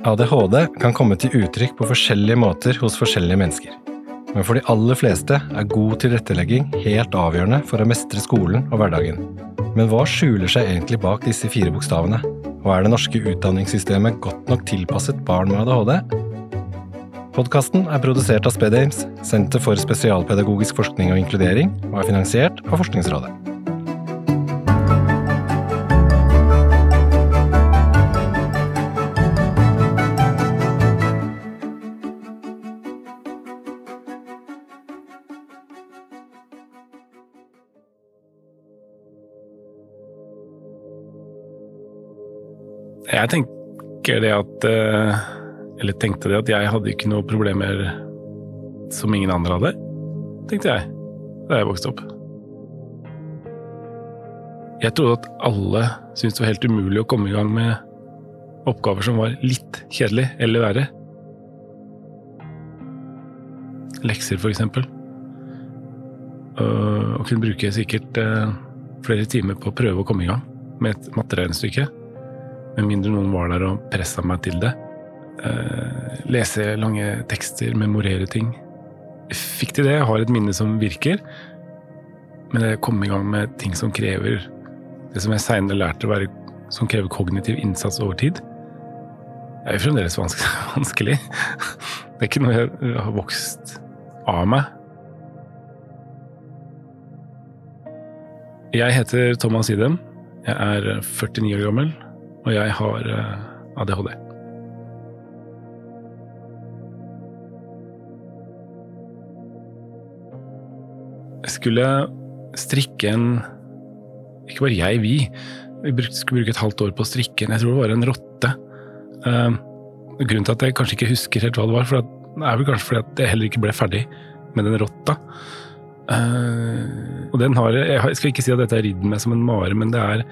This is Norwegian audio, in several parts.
ADHD kan komme til uttrykk på forskjellige måter hos forskjellige mennesker. Men for de aller fleste er god tilrettelegging helt avgjørende for å mestre skolen og hverdagen. Men hva skjuler seg egentlig bak disse fire bokstavene? Og er det norske utdanningssystemet godt nok tilpasset barn med ADHD? Podkasten er produsert av SpedAmes, Senter for spesialpedagogisk forskning og inkludering, og er finansiert av Forskningsrådet. Jeg tenker det at eh, Eller tenkte det at jeg hadde ikke noe problemer som ingen andre hadde, tenkte jeg da jeg vokste opp. Jeg trodde at alle syntes det var helt umulig å komme i gang med oppgaver som var litt kjedelig eller verre. Lekser, for eksempel. Og kunne bruke sikkert eh, flere timer på å prøve å komme i gang med et matteregnestykke. Med mindre noen var der og pressa meg til det. Eh, lese lange tekster, memorere ting. Fikk til det. Jeg har et minne som virker. Men det komme i gang med ting som krever Det som jeg seinere lærte å være som krever kognitiv innsats over tid, er jo fremdeles vanskelig. Det er ikke noe jeg har vokst av meg. Jeg heter Thomas Idem. Jeg er 49 år gammel og jeg har eh, ADHD. Jeg skulle strikke en Ikke bare jeg, vi. Vi skulle bruke et halvt år på å strikke en Jeg tror det var en rotte. Uh, grunnen til at jeg kanskje ikke husker helt hva det var, for det er vel kanskje fordi at jeg heller ikke ble ferdig med den rotta. Uh, og den har, Jeg skal ikke si at dette er ridd meg som en mare, men det er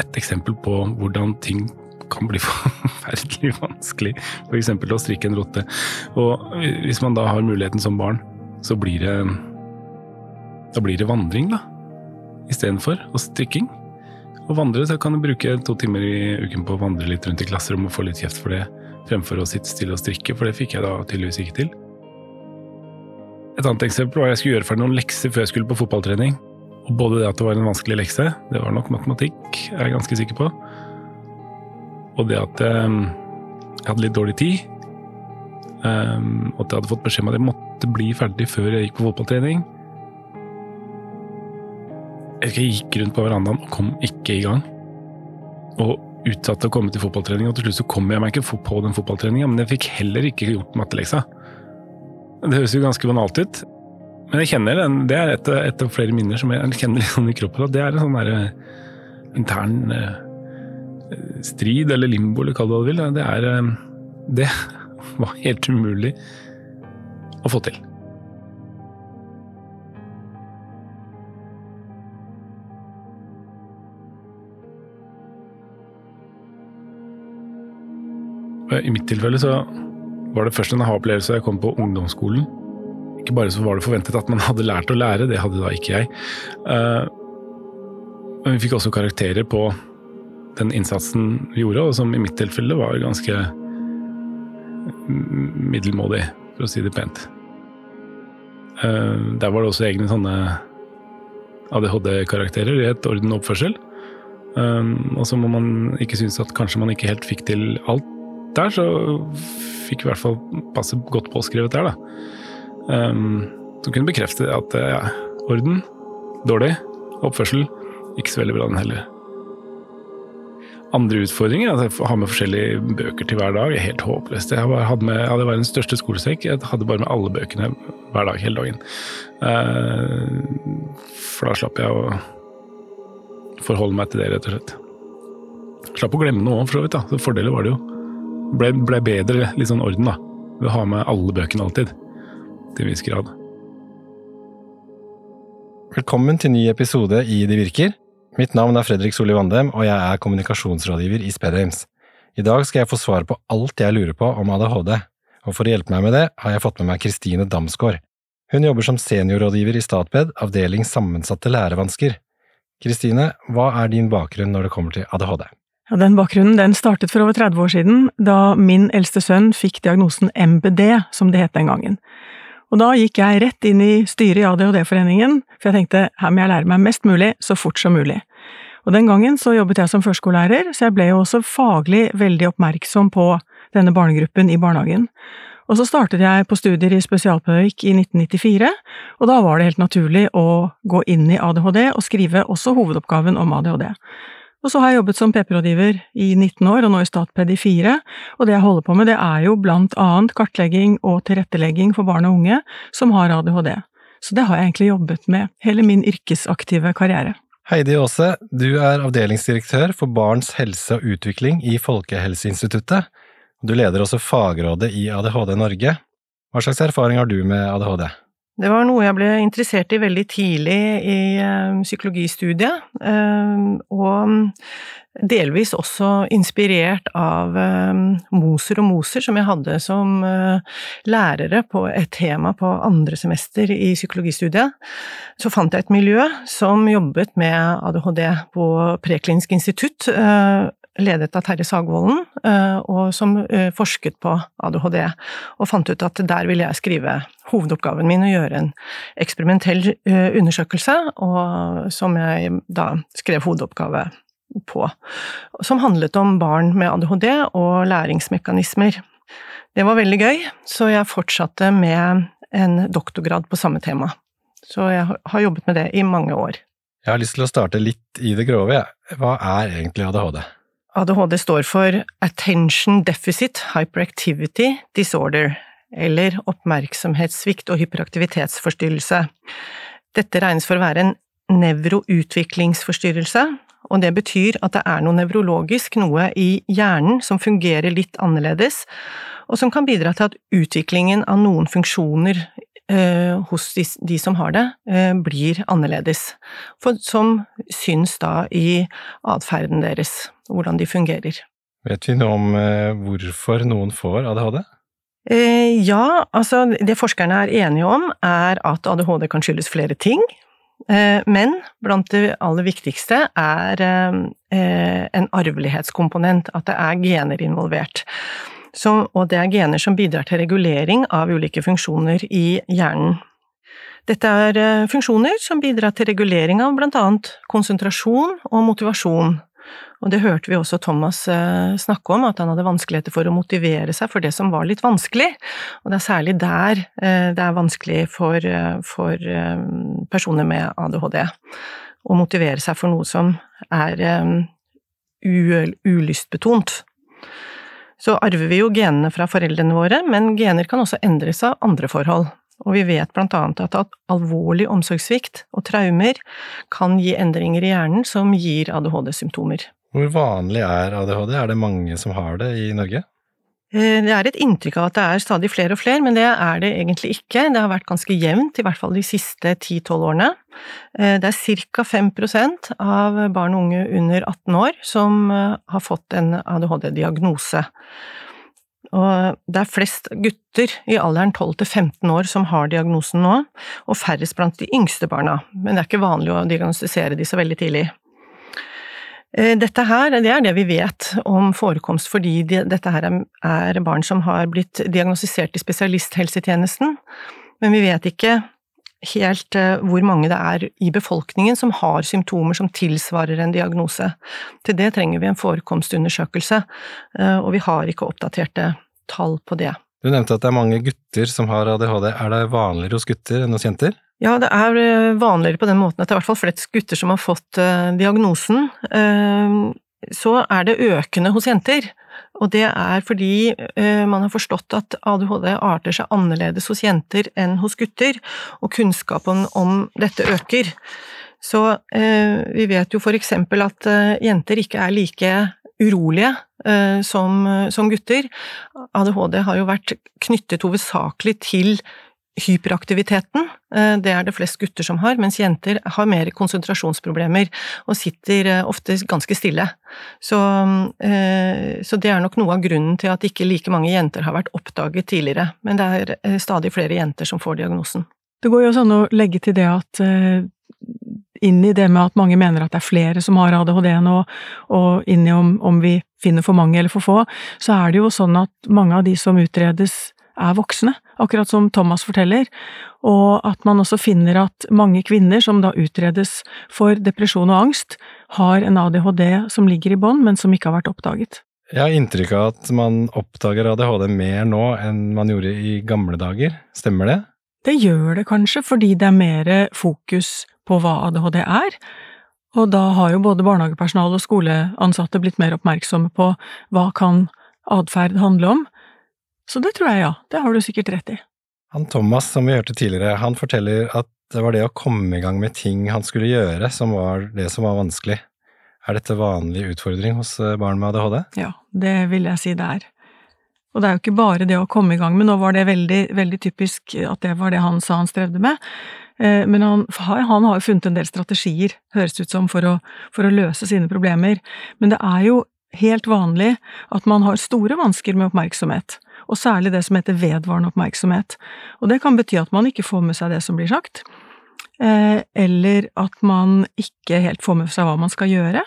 et eksempel på hvordan ting kan bli forferdelig vanskelig. F.eks. å strikke en rotte. Og hvis man da har muligheten som barn, så blir det Da blir det vandring, da. Istedenfor og strikking. Å vandre så kan du bruke to timer i uken på å vandre litt rundt i klasserommet og få litt kjeft for det, fremfor å sitte stille og strikke, for det fikk jeg da tydeligvis ikke til. Et annet eksempel var at jeg skulle gjøre ferdig noen lekser før jeg skulle på fotballtrening. Og både det at det var en vanskelig lekse, det var nok matematikk, jeg er ganske sikker på, og det at um, jeg hadde litt dårlig tid, um, og at jeg hadde fått beskjed om at jeg måtte bli ferdig før jeg gikk på fotballtrening. Jeg gikk rundt på verandaen og kom ikke i gang. Og utsatte å komme til fotballtrening, og til slutt så kom jeg meg ikke på den fotballtreninga, men jeg fikk heller ikke gjort matteleksa. Det høres jo ganske banalt ut, men jeg kjenner den, det er et, et, av flere minner som jeg kjenner sånn i kroppen. Det er en sånn der, eh, intern uh, strid, eller limbo, eller hva du vil. Det er uh, Det var helt umulig å få til. I mitt tilfelle så var det først en aha-opplevelse jeg kom på ungdomsskolen. Ikke bare så var det forventet at man hadde lært å lære, det hadde da ikke jeg. Eh, men vi fikk også karakterer på den innsatsen vi gjorde, og som i mitt tilfelle var ganske middelmådig, for å si det pent. Eh, der var det også egne sånne ADHD-karakterer i et orden og oppførsel. Eh, og så må man ikke synes at kanskje man ikke helt fikk til alt der, så fikk vi i hvert fall passe godt påskrevet der, da. Um, som kunne bekrefte at ja, orden, dårlig. Oppførsel, ikke så veldig bra den heller. Andre utfordringer, altså, å ha med forskjellige bøker til hver dag, er helt håpløst. Jeg hadde med, ja, det den største skolesekk, jeg hadde bare med alle bøkene hver dag hele dagen. Uh, for da slapp jeg å forholde meg til det, rett og slett. Slapp å glemme noe for så vidt. da. Så Fordeler var det jo ble, ble bedre litt sånn orden, da. Ved å ha med alle bøkene alltid. Til en viss grad. Velkommen til ny episode i Det virker. Mitt navn er Fredrik Solli Vandem, og jeg er kommunikasjonsrådgiver i Spedheims. I dag skal jeg få svar på alt jeg lurer på om ADHD, og for å hjelpe meg med det har jeg fått med meg Kristine Damsgaard. Hun jobber som seniorrådgiver i Statped, avdeling sammensatte lærevansker. Kristine, hva er din bakgrunn når det kommer til ADHD? Ja, Den bakgrunnen den startet for over 30 år siden, da min eldste sønn fikk diagnosen MBD, som det het den gangen. Og da gikk jeg rett inn i styret i ADHD-foreningen, for jeg tenkte her må jeg lære meg mest mulig, så fort som mulig. Og den gangen så jobbet jeg som førskolelærer, så jeg ble jo også faglig veldig oppmerksom på denne barnegruppen i barnehagen. Og så startet jeg på studier i spesialpedagogikk i 1994, og da var det helt naturlig å gå inn i ADHD og skrive også hovedoppgaven om ADHD. Og så har jeg jobbet som PP-rådgiver i 19 år, og nå i Statped i fire, og det jeg holder på med, det er jo blant annet kartlegging og tilrettelegging for barn og unge som har ADHD. Så det har jeg egentlig jobbet med hele min yrkesaktive karriere. Heidi Aase, du er avdelingsdirektør for barns helse og utvikling i Folkehelseinstituttet. Du leder også fagrådet i ADHD Norge. Hva slags erfaring har du med ADHD? Det var noe jeg ble interessert i veldig tidlig i uh, psykologistudiet, uh, og delvis også inspirert av uh, Moser og Moser, som jeg hadde som lærere på et tema på andre semester i psykologistudiet. Så fant jeg et miljø som jobbet med ADHD på Preklinisk institutt, ledet av Terje Sagvolden, eh, og som eh, forsket på ADHD, og fant ut at der ville jeg skrive hovedoppgaven min og gjøre en eksperimentell eh, undersøkelse, som jeg da skrev hovedoppgave på, som handlet om barn med ADHD og læringsmekanismer. Det var veldig gøy, så jeg fortsatte med en doktorgrad på samme tema. Så jeg har jobbet med det i mange år. Jeg har lyst til å starte litt i det grove. Hva er egentlig ADHD? ADHD står for Attention Deficit Hyperactivity Disorder, eller oppmerksomhetssvikt og hyperaktivitetsforstyrrelse. Dette regnes for å være en nevroutviklingsforstyrrelse, og det betyr at det er noe nevrologisk, noe i hjernen, som fungerer litt annerledes, og som kan bidra til at utviklingen av noen funksjoner eh, hos de, de, som har det, eh, blir annerledes, for, som syns da i atferden deres hvordan de fungerer. Vet vi noe om eh, hvorfor noen får ADHD? Eh, ja, altså det forskerne er enige om, er at ADHD kan skyldes flere ting. Eh, men blant det aller viktigste er en arvelighetskomponent, at det er gener involvert. Så, og det er gener som bidrar til regulering av ulike funksjoner i hjernen. Dette er funksjoner som bidrar til regulering av blant annet konsentrasjon og motivasjon, og det hørte vi også Thomas eh, snakke om, at han hadde vanskeligheter for å motivere seg for det som var litt vanskelig. Og det er særlig der eh, det er vanskelig for, eh, for personer med ADHD å motivere seg for noe som er ulystbetont. Så arver vi jo genene fra foreldrene våre, men gener kan også endres av andre forhold. Og vi vet blant annet at alvorlig omsorgssvikt og traumer kan gi endringer i hjernen som gir ADHD-symptomer. Hvor vanlig er ADHD? Er det mange som har det i Norge? Eh, det er et inntrykk av at det er stadig flere og flere, men det er det egentlig ikke. Det har vært ganske jevnt, i hvert fall de siste 10-12 årene. Eh, det er ca. 5 av barn og unge under 18 år som eh, har fått en ADHD-diagnose. Og det er flest gutter i alderen 12 til 15 år som har diagnosen nå, og færrest blant de yngste barna, men det er ikke vanlig å diagnostisere de så veldig tidlig. Eh, dette her, det er det vi vet om forekomst fordi de, dette her er barn som har blitt diagnostisert i spesialisthelsetjenesten, men vi vet ikke helt eh, hvor mange det er i befolkningen som har symptomer som tilsvarer en diagnose. Til det trenger vi en forekomstundersøkelse, eh, og vi har ikke oppdaterte tall på det. Du nevnte at det er mange gutter som har ADHD. Er det vanligere hos gutter enn hos jenter? Ja, det er eh, vanligere på den måten at det er i hvert fall flest gutter som har fått uh, diagnosen. Uh, så er det økende hos jenter, og det er fordi man har forstått at ADHD arter seg annerledes hos jenter enn hos gutter, og kunnskapen om dette øker. Så vi vet jo for eksempel at jenter ikke er like urolige som, som gutter. ADHD har jo vært knyttet hovedsakelig til hyperaktiviteten. Eh, det er det flest gutter som har, mens jenter har mer konsentrasjonsproblemer og sitter eh, ofte ganske stille. Så, eh, så, det er nok noe av grunnen til at ikke like mange jenter har vært oppdaget tidligere. Men det er stadig flere jenter som får diagnosen. Det går jo også an å legge til det at inn i det med at mange mener at det er flere som har ADHD nå, og inn i om, om vi finner for mange eller for få, så er det jo sånn at mange av de som utredes er voksne, akkurat som Thomas forteller, og at man også finner at mange kvinner som da utredes for depresjon og angst, har en ADHD som ligger i bånn, men som ikke har vært oppdaget. Jeg har inntrykk av at man oppdager ADHD mer nå enn man gjorde i gamle dager, stemmer det? Det gjør det kanskje, fordi det er mer fokus på hva ADHD er, og da har jo både barnehagepersonale og skoleansatte blitt mer oppmerksomme på hva kan atferd handle om, så det tror jeg ja, det har du sikkert rett i. Han Thomas som vi hørte tidligere, han forteller at det var det å komme i gang med ting han skulle gjøre som var det som var vanskelig. Er dette vanlig utfordring hos eh, barn med ADHD? Ja, det vil jeg si det er. Og det er jo ikke bare det å komme i gang med, nå var det veldig, veldig typisk at det var det han sa han strevde med, eh, men han, han har jo funnet en del strategier, høres det ut som, for å, for å løse sine problemer. Men det er jo helt vanlig at man har store vansker med oppmerksomhet, og særlig det som heter vedvarende oppmerksomhet. Og det kan bety at man ikke får med seg det som blir sagt, Eh, eller at man ikke helt får med seg hva man skal gjøre,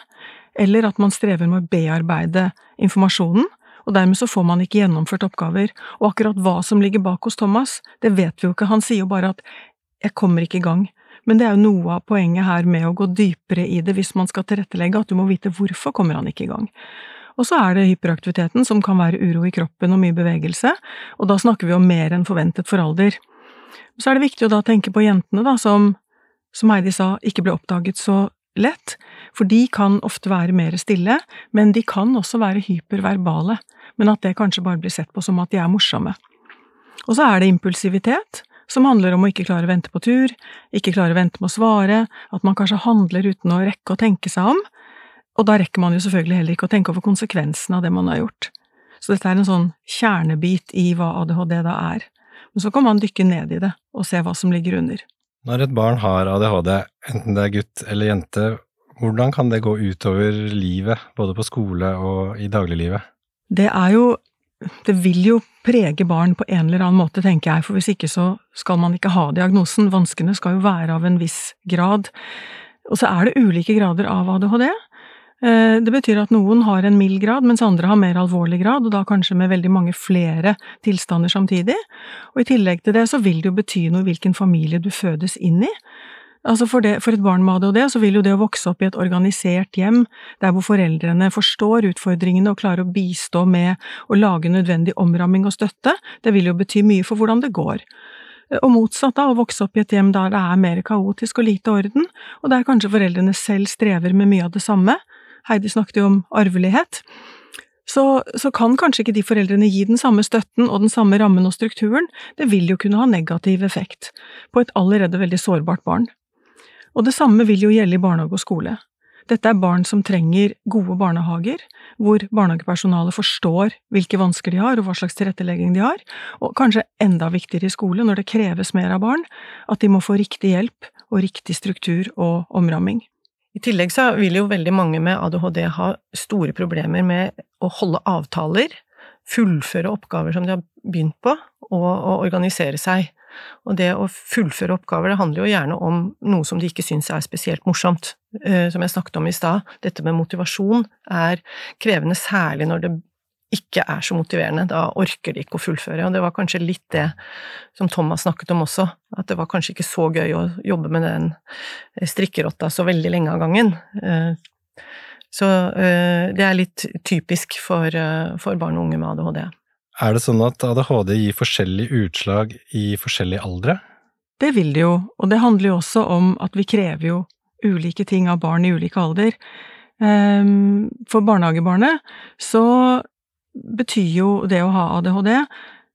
eller at man strever med å bearbeide informasjonen, og dermed så får man ikke gjennomført oppgaver. Og akkurat hva som ligger bak hos Thomas, det vet vi jo ikke, han sier jo bare at jeg kommer ikke i gang. Men det er jo noe av poenget her med å gå dypere i det hvis man skal tilrettelegge, at du må vite hvorfor kommer han ikke i gang. Og så er det hyperaktiviteten, som kan være uro i kroppen og mye bevegelse, og da snakker vi om mer enn forventet for alder. Så er det viktig å da tenke på jentene, da, som, som Heidi sa, ikke ble oppdaget så lett, for de kan ofte være mer stille, men de kan også være hyperverbale, men at det kanskje bare blir sett på som at de er morsomme. Og så er det impulsivitet, som handler om å ikke klare å vente på tur, ikke klare å vente med å svare, at man kanskje handler uten å rekke å tenke seg om, og da rekker man jo selvfølgelig heller ikke å tenke over konsekvensene av det man har gjort. Så dette er en sånn kjernebit i hva ADHD da er. Men så kan man dykke ned i det og se hva som ligger under. Når et barn har ADHD, enten det er gutt eller jente, hvordan kan det gå utover livet, både på skole og i dagliglivet? Det er jo Det vil jo prege barn på en eller annen måte, tenker jeg, for hvis ikke så skal man ikke ha diagnosen. Vanskene skal jo være av en viss grad. Og så er det ulike grader av ADHD. Eh, det betyr at noen har en mild grad, mens andre har mer alvorlig grad, og da kanskje med veldig mange flere tilstander samtidig. Og i tillegg til det så vil det jo bety noe hvilken familie du fødes inn i. Altså for, det, for et barn med ADHD så vil jo det å vokse opp i et organisert hjem, der hvor foreldrene forstår utfordringene og klarer å bistå med å lage nødvendig omramming og støtte, det vil jo bety mye for hvordan det går. Og motsatt, da, å vokse opp i et hjem der det er mer kaotisk og lite orden, og der kanskje foreldrene selv strever med mye av det samme, Heidi snakket jo om arvelighet, så, så, kan kanskje ikke de foreldrene gi den samme støtten og den samme rammen og strukturen, det vil jo kunne ha negativ effekt på et allerede veldig sårbart barn. Og det samme vil jo gjelde i barnehage og skole. Dette er barn som trenger gode barnehager, hvor barnehagepersonalet forstår hvilke vansker de har og hva slags tilrettelegging de har, og kanskje enda viktigere i skole, når det kreves mer av barn, at de må få riktig hjelp og riktig struktur og omramming. I tillegg så vil jo veldig mange med ADHD ha store problemer med å holde avtaler, fullføre oppgaver som de har begynt på, og, og organisere seg. Og det å fullføre oppgaver, det handler jo gjerne om noe som de ikke syns er spesielt morsomt. Uh, som jeg snakket om i stad, dette med motivasjon er krevende særlig når det ikke er så motiverende, da orker de ikke å fullføre. Og det var kanskje litt det som Thomas snakket om også, at det var kanskje ikke så gøy å jobbe med den strikkerotta så veldig lenge av gangen. Eh, så eh, det er litt typisk for, eh, for barn og unge med ADHD. Er det sånn at ADHD gir forskjellig utslag i forskjellige aldre? Det vil det jo, og det handler jo også om at vi krever jo ulike ting av barn i ulike alder. Ehm, for barnehagebarnet så betyr jo det å ha ADHD,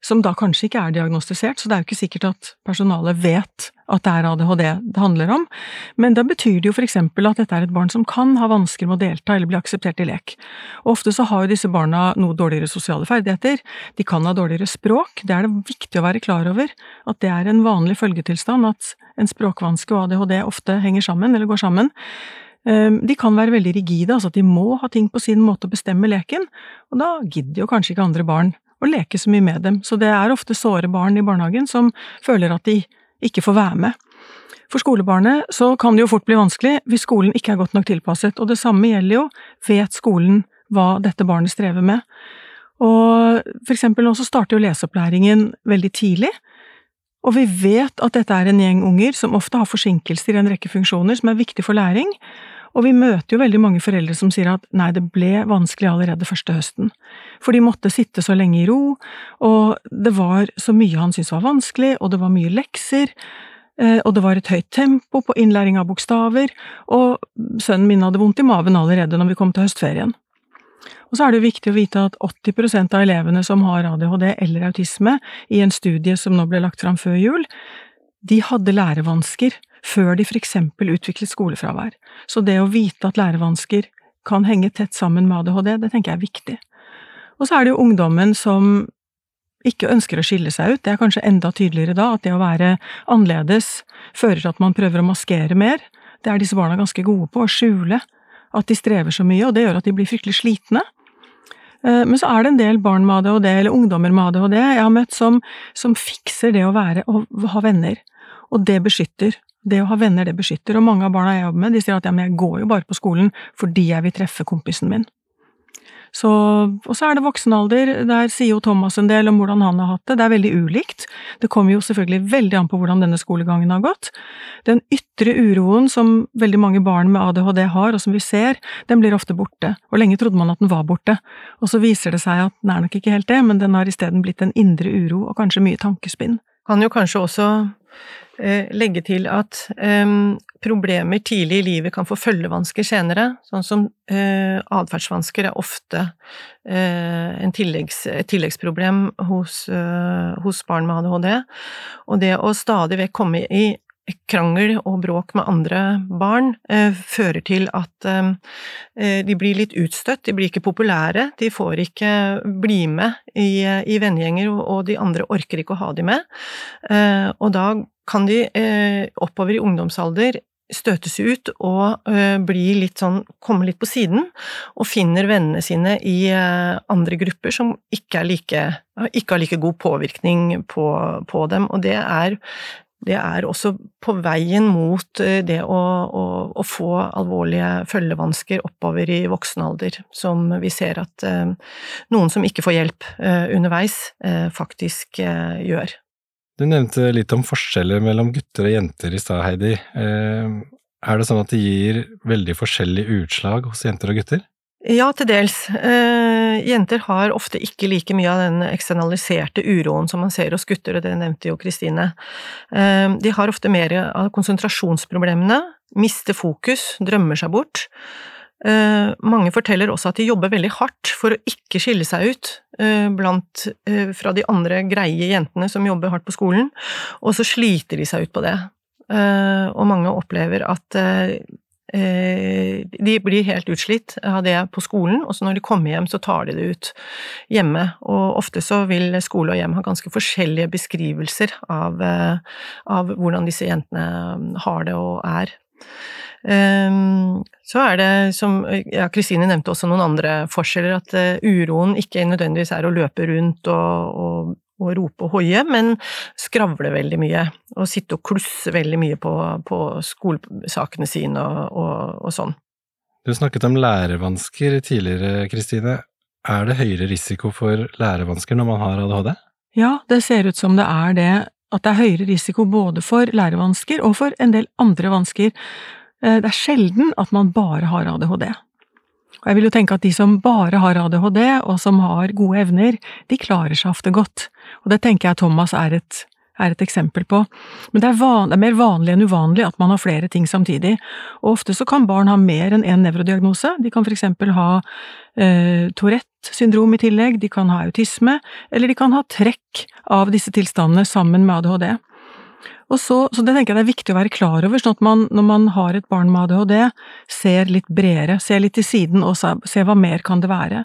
som da kanskje ikke er diagnostisert, så det er jo ikke sikkert at personalet vet at det er ADHD det handler om, men da betyr det jo for eksempel at dette er et barn som kan ha vansker med å delta eller bli akseptert i lek. Og ofte så har jo disse barna noe dårligere sosiale ferdigheter, de kan ha dårligere språk, det er det viktig å være klar over, at det er en vanlig følgetilstand, at en språkvanske og ADHD ofte henger sammen, eller går sammen. Ehm, de kan være veldig rigide, altså at de må ha ting på sin måte å bestemme leken, og da gidder jo kanskje ikke andre barn å leke så mye med dem, så det er ofte såre barn i barnehagen som føler at de ikke får være med. For skolebarnet så kan det jo fort bli vanskelig hvis skolen ikke er godt nok tilpasset, og det samme gjelder jo vet skolen hva dette barnet strever med. Og for eksempel nå så starter jo leseopplæringen veldig tidlig, og vi vet at dette er en gjeng unger som ofte har forsinkelser i en rekke funksjoner som er viktig for læring, og vi møter jo veldig mange foreldre som sier at nei, det ble vanskelig allerede første høsten, for de måtte sitte så lenge i ro, og det var så mye han syntes var vanskelig, og det var mye lekser, eh, og det var et høyt tempo på innlæring av bokstaver, og sønnen min hadde vondt i maven allerede når vi kom til høstferien. Og så er det viktig å vite at 80% av elevene som har ADHD eller autisme, i en studie som nå ble lagt fram før jul, de hadde lærevansker før de for eksempel utviklet skolefravær. Så det å vite at lærevansker kan henge tett sammen med ADHD, det tenker jeg er viktig. Og så er det jo ungdommen som ikke ønsker å skille seg ut, det er kanskje enda tydeligere da, at det å være annerledes fører til at man prøver å maskere mer. Det er disse barna ganske gode på, å skjule at de strever så mye, og det gjør at de blir fryktelig slitne. Eh, men så er det en del barn med ADHD, eller ungdommer med ADHD, jeg har møtt som, som fikser det å være og ha venner. Og det beskytter. Det å ha venner, det beskytter. Og mange av barna jeg jobber med, de sier at ja, men jeg går jo bare på skolen fordi jeg vil treffe kompisen min. Så, og så er det voksen alder, der sier jo Thomas en del om hvordan han har hatt det. Det er veldig ulikt. Det kommer jo selvfølgelig veldig an på hvordan denne skolegangen har gått. Den ytre uroen som veldig mange barn med ADHD har, og som vi ser, den blir ofte borte. Og lenge trodde man at den var borte. Og så viser det seg at den er nok ikke helt det, men den har isteden blitt en indre uro og kanskje mye tankespinn. Kan jo kanskje også legge til at um, problemer tidlig i livet kan få følgevansker senere, sånn som uh, atferdsvansker er ofte tilleggs, et tilleggsproblem hos, hos, barn med ADHD. Og det å stadig vekk komme i krangel og bråk med andre barn fører til at de blir litt utstøtt, de blir ikke populære, de får ikke bli med i, i vennegjenger, og de andre orker ikke å ha de med. og da kan de eh, oppover i ungdomsalder støtes ut og eh, bli litt sånn, komme litt på siden, og finner vennene sine i eh, andre grupper som ikke, like, ikke har like god påvirkning på, på dem. Og det er, det er, også på veien mot det å, å, å, få alvorlige følgevansker oppover i voksen alder, som vi ser at noen som ikke får hjelp underveis, faktisk gjør. Du nevnte litt om forskjeller mellom gutter og jenter i stad, Heidi. Eh, er det sånn at det gir veldig forskjellige utslag hos jenter og gutter? Ja, til dels. Eh, jenter har ofte ikke like mye av den eksternaliserte uroen som man ser hos gutter, og det nevnte jo Kristine. Eh, de har ofte mer av konsentrasjonsproblemene, mister fokus, drømmer seg bort. Uh, mange forteller også at de jobber veldig hardt for å ikke skille seg ut uh, blant, uh, fra de andre greie jentene som jobber hardt på skolen, og så sliter de seg ut på det. og mange opplever at de blir helt utslitt av det på skolen, og så når de kommer hjem, så tar de det ut hjemme. Og ofte så vil skole og hjem ha ganske forskjellige beskrivelser av, av hvordan disse jentene har det og er. Ehm, så er det, som ja, Kristine nevnte også noen andre forskjeller, at eh, uroen ikke nødvendigvis er å løpe rundt og, og, og rope og hoie, men skravle veldig mye. Og sitte og klusse veldig mye på, på skolesakene sine og, og, og sånn. Du snakket om lærevansker tidligere, Kristine. Er det høyere risiko for lærevansker når man har ADHD? Ja, det ser ut som det er det. At det er høyere risiko både for lærevansker og for en del andre vansker. Eh, det er sjelden at man bare har ADHD. Og jeg vil jo tenke at de som bare har ADHD, og som har gode evner, de klarer seg ofte godt. Og det tenker jeg Thomas er et, er et eksempel på. Men det er, van, det er, mer vanlig enn uvanlig at man har flere ting samtidig. Og ofte så kan barn ha mer enn én nevrodiagnose. De kan for eksempel ha eh, Tourette syndrom i tillegg, de kan ha autisme, eller de kan ha trekk av disse tilstandene sammen med ADHD. Så, så det tenker jeg det er viktig å være klar over, sånn at man når man har et barn med ADHD, ser litt bredere, ser litt til siden og ser hva mer kan det være.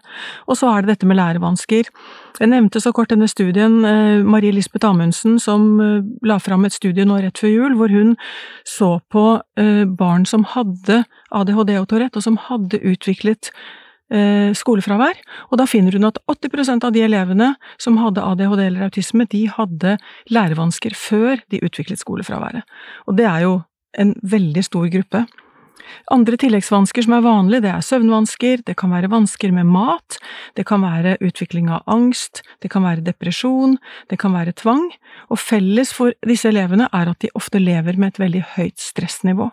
Og så er det dette med lærevansker. Jeg nevnte så kort denne studien, eh, Marie Lisbeth Amundsen som eh, la fram et studie nå rett før jul, hvor hun så på eh, barn som hadde ADHD og Tourette, og som hadde utviklet skolefravær, og da finner hun at 80% av de elevene som hadde ADHD eller autisme, de hadde lærevansker før de utviklet skolefraværet. Og det er jo en veldig stor gruppe. Andre tilleggsvansker som er vanlige, det er søvnvansker, det kan være vansker med mat, det kan være utvikling av angst, det kan være depresjon, det kan være tvang, og felles for disse elevene er at de ofte lever med et veldig høyt stressnivå.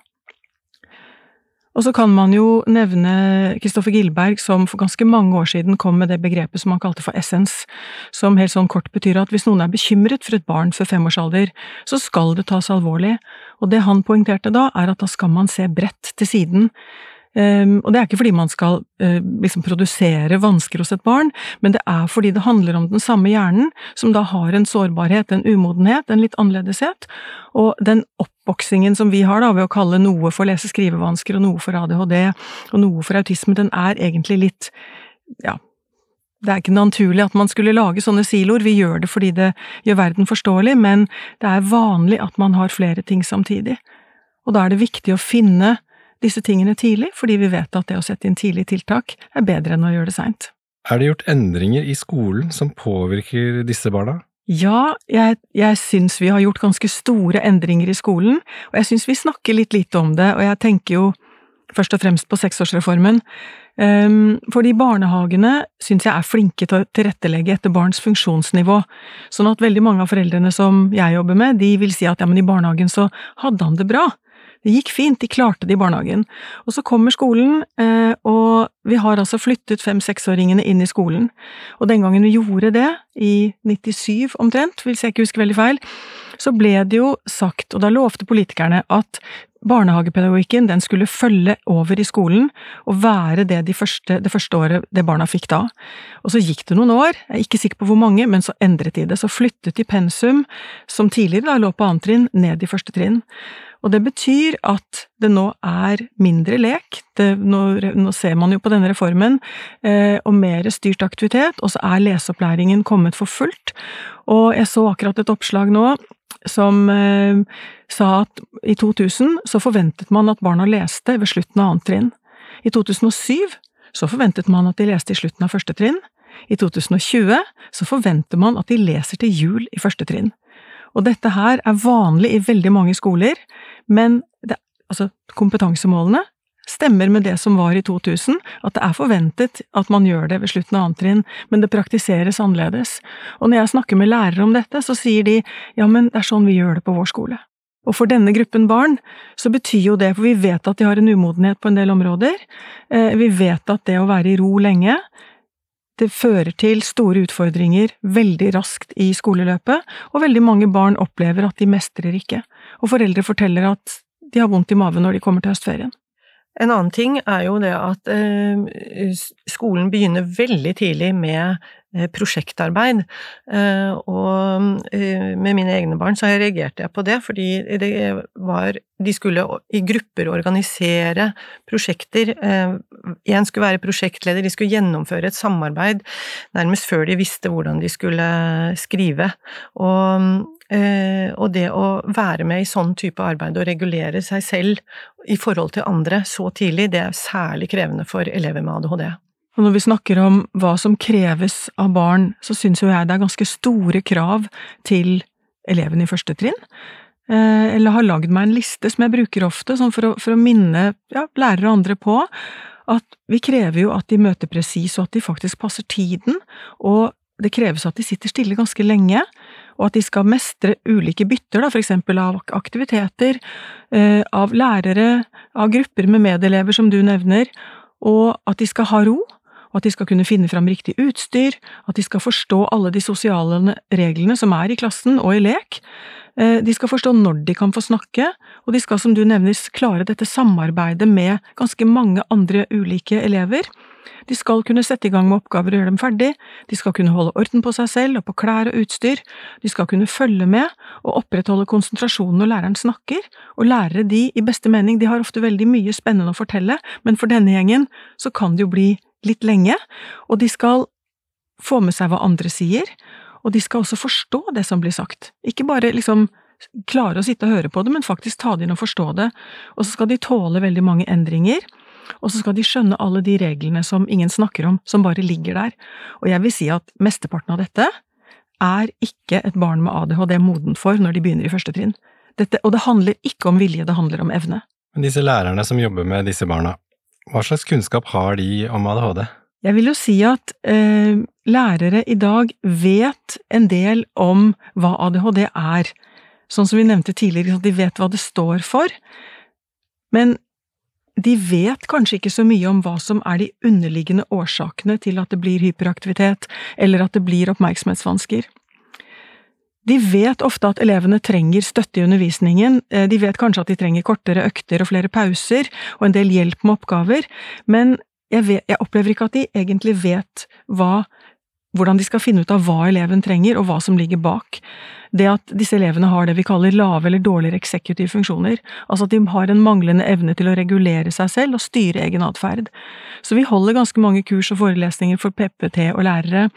Og så kan man jo nevne Kristoffer Gilberg, som for ganske mange år siden kom med det begrepet som han kalte for essens, som helt sånn kort betyr at hvis noen er bekymret for et barn før femårsalder, så skal det tas alvorlig, og det han poengterte da, er at da skal man se bredt til siden. Um, og det er ikke fordi man skal uh, liksom produsere vansker hos et barn, men det er fordi det handler om den samme hjernen, som da har en sårbarhet, en umodenhet, en litt annerledeshet, og den oppvoksingen som vi har da, ved å kalle noe for lese-skrivevansker og noe for ADHD og noe for autisme, den er egentlig litt, ja, det er ikke naturlig at man skulle lage sånne siloer, vi gjør det fordi det gjør verden forståelig, men det er vanlig at man har flere ting samtidig. Og da er det viktig å finne disse tingene tidlig, fordi vi vet at det å sette inn tidlig tiltak er bedre enn å gjøre det seint. Er det gjort endringer i skolen som påvirker disse barna? Ja, jeg, jeg syns vi har gjort ganske store endringer i skolen, og jeg syns vi snakker litt lite om det, og jeg tenker jo først og fremst på seksårsreformen. Um, fordi barnehagene syns jeg er flinke til å tilrettelegge etter barns funksjonsnivå, sånn at veldig mange av foreldrene som jeg jobber med, de vil si at ja, men i barnehagen så hadde han det bra. Det gikk fint, de klarte det i barnehagen. Og så kommer skolen, eh, og vi har altså flyttet fem-seksåringene inn i skolen. Og den gangen vi gjorde det, i 97 omtrent, hvis jeg ikke husker veldig feil, så ble det jo sagt, og da lovte politikerne, at barnehagepedagogikken den skulle følge over i skolen og være det de første, det første året det barna fikk da. Og så gikk det noen år, jeg er ikke sikker på hvor mange, men så endret de det. Så flyttet de pensum, som tidligere da lå på annet trinn, ned i første trinn. Og det betyr at det nå er mindre lek, det, nå, nå, ser man jo på denne reformen, eh, og mer styrt aktivitet, og så er leseopplæringen kommet for fullt. Og jeg så akkurat et oppslag nå som eh, sa at i 2000 så forventet man at barna leste ved slutten av annet trinn. I 2007 så forventet man at de leste i slutten av første trinn. I 2020 så forventer man at de leser til jul i første trinn. Og dette her er vanlig i veldig mange skoler, men det, altså, kompetansemålene stemmer med det som var i 2000, at det er forventet at man gjør det ved slutten av annet trinn, men det praktiseres annerledes. Og når jeg snakker med lærere om dette, så sier de ja, men det er sånn vi gjør det på vår skole. Og for denne gruppen barn så betyr jo det, for vi vet at de har en umodenhet på en del områder, eh, vi vet at det å være i ro lenge, det fører til store utfordringer veldig raskt i skoleløpet, og veldig mange barn opplever at de mestrer ikke, og foreldre forteller at de har vondt i maven når de kommer til høstferien. En annen ting er jo det at eh, skolen begynner veldig tidlig med prosjektarbeid. Eh, og med mine egne barn så reagerte jeg på det, fordi det var De skulle i grupper organisere prosjekter. En skulle være prosjektleder, de skulle gjennomføre et samarbeid nærmest før de visste hvordan de skulle skrive. Og Eh, og det å være med i sånn type arbeid og regulere seg selv i forhold til andre så tidlig, det er særlig krevende for elever med ADHD. Og når vi snakker om hva som kreves av barn, så syns jo jeg det er ganske store krav til elevene i første trinn. Eh, eller har lagd meg en liste som jeg bruker ofte, sånn for, å, for å minne ja, lærere og andre på at vi krever jo at de møter presis, og at de faktisk passer tiden, og det kreves at de sitter stille ganske lenge og at de skal mestre ulike bytter, da, for eksempel av aktiviteter, eh, av lærere, av grupper med medelever som du nevner, og at de skal ha ro, og at de skal kunne finne fram riktig utstyr, at de skal forstå alle de sosiale reglene som er i klassen og i lek, eh, de skal forstå når de kan få snakke, og de skal, som du nevner, klare dette samarbeidet med ganske mange andre ulike elever. De skal kunne sette i gang med oppgaver og gjøre dem ferdig, de skal kunne holde orden på seg selv og på klær og utstyr, de skal kunne følge med og opprettholde konsentrasjonen når læreren snakker, og lærere de, i beste mening, de har ofte veldig mye spennende å fortelle, men for denne gjengen så kan det jo bli litt lenge, og de skal få med seg hva andre sier, og de skal også forstå det som blir sagt, ikke bare liksom klare å sitte og høre på det, men faktisk ta det inn og forstå det, og så skal de tåle veldig mange endringer, og så skal de skjønne alle de reglene som ingen snakker om, som bare ligger der. Og jeg vil si at mesteparten av dette er ikke et barn med ADHD modent for når de begynner i første trinn. Dette, og det handler ikke om vilje, det handler om evne. Men disse lærerne som jobber med disse barna, hva slags kunnskap har de om ADHD? Jeg vil jo si at eh, lærere i dag vet en del om hva ADHD er. Sånn som vi nevnte tidligere, de vet hva det står for. Men de vet kanskje ikke så mye om hva som er de underliggende årsakene til at det blir hyperaktivitet, eller at det blir oppmerksomhetsvansker. De vet ofte at elevene trenger støtte i undervisningen, eh, de vet kanskje at de trenger kortere økter og flere pauser, og en del hjelp med oppgaver, men jeg, vet, jeg opplever ikke at de egentlig vet hva hvordan de skal finne ut av hva eleven trenger, og hva som ligger bak. Det at disse elevene har det vi kaller lave eller dårligere eksekutive funksjoner, altså at de har en manglende evne til å regulere seg selv og styre egen atferd. Så vi holder ganske mange kurs og forelesninger for PPT og lærere,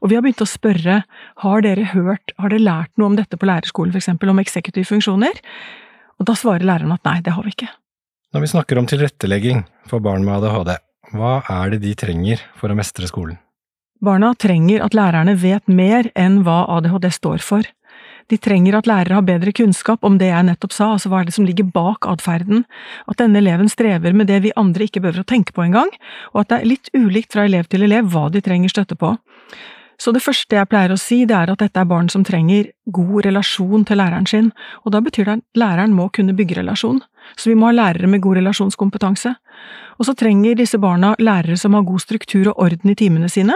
og vi har begynt å spørre har dere hørt, har dere lært noe om dette på lærerskolen, eksempel, om eksekutive funksjoner? Og da svarer læreren at nei, det har vi ikke. Når vi snakker om tilrettelegging for barn med ADHD, hva er det de trenger for å mestre skolen? Barna trenger at lærerne vet mer enn hva ADHD står for. De trenger at lærere har bedre kunnskap om det jeg nettopp sa, altså hva er det som ligger bak atferden, at denne eleven strever med det vi andre ikke behøver å tenke på engang, og at det er litt ulikt fra elev til elev hva de trenger støtte på. Så det første jeg pleier å si, det er at dette er barn som trenger god relasjon til læreren sin, og da betyr det at læreren må kunne bygge relasjon. Så vi må ha lærere med god relasjonskompetanse. Og så trenger disse barna lærere som har god struktur og orden i timene sine,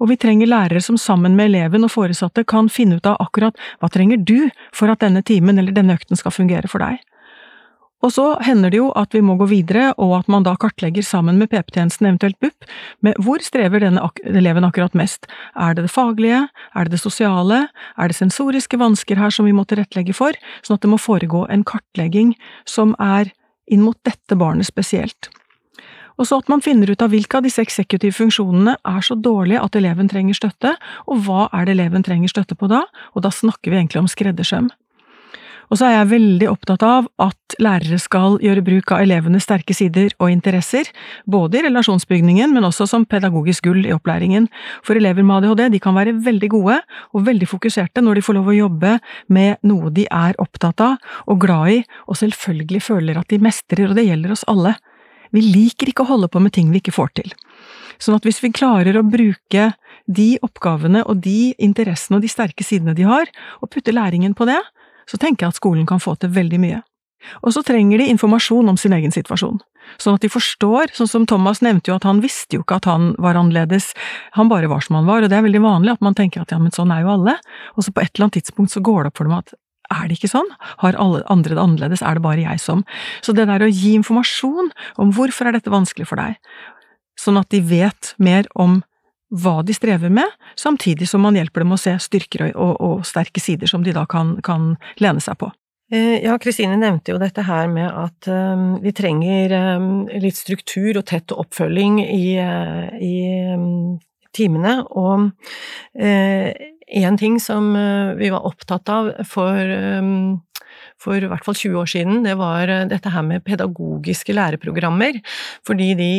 og vi trenger lærere som sammen med eleven og foresatte kan finne ut av akkurat hva trenger du for at denne timen eller denne økten skal fungere for deg. Og så hender det jo at vi må gå videre, og at man da kartlegger sammen med PP-tjenesten, eventuelt BUP, med hvor strever denne ak eleven akkurat mest. Er det det faglige, er det det sosiale, er det sensoriske vansker her som vi må tilrettelegge for, sånn at det må foregå en kartlegging som er inn mot dette barnet spesielt og så at man finner ut av hvilke av disse eksekutive funksjonene er så dårlige at eleven trenger støtte, og hva er det eleven trenger støtte på da, og da snakker vi egentlig om skreddersøm. Og så er jeg veldig opptatt av at lærere skal gjøre bruk av elevenes sterke sider og interesser, både i relasjonsbygningen, men også som pedagogisk gull i opplæringen. For elever med ADHD de kan være veldig gode og veldig fokuserte når de får lov å jobbe med noe de er opptatt av og glad i, og selvfølgelig føler at de mestrer, og det gjelder oss alle. Vi liker ikke å holde på med ting vi ikke får til. Sånn at hvis vi klarer å bruke de oppgavene og de interessene og de sterke sidene de har, og putte læringen på det, så tenker jeg at skolen kan få til veldig mye. Og så trenger de informasjon om sin egen situasjon, sånn at de forstår, sånn som Thomas nevnte jo at han visste jo ikke at han var annerledes, han bare var som han var, og det er veldig vanlig at man tenker at ja, men sånn er jo alle, og så på et eller annet tidspunkt så går det opp for dem at er det ikke sånn? Har alle andre det annerledes? Er det bare jeg som… Så det der å gi informasjon om hvorfor er dette vanskelig for deg, sånn at de vet mer om hva de strever med, samtidig som man hjelper dem å se styrker og, og sterke sider som de da kan, kan lene seg på. Eh, ja, Kristine nevnte jo dette her med at um, vi trenger um, litt struktur og tett oppfølging i, i timene, og en ting som eh, vi var opptatt av for, ehm, for i hvert fall 20 år siden, det var eh, dette her med pedagogiske læreprogrammer. Fordi de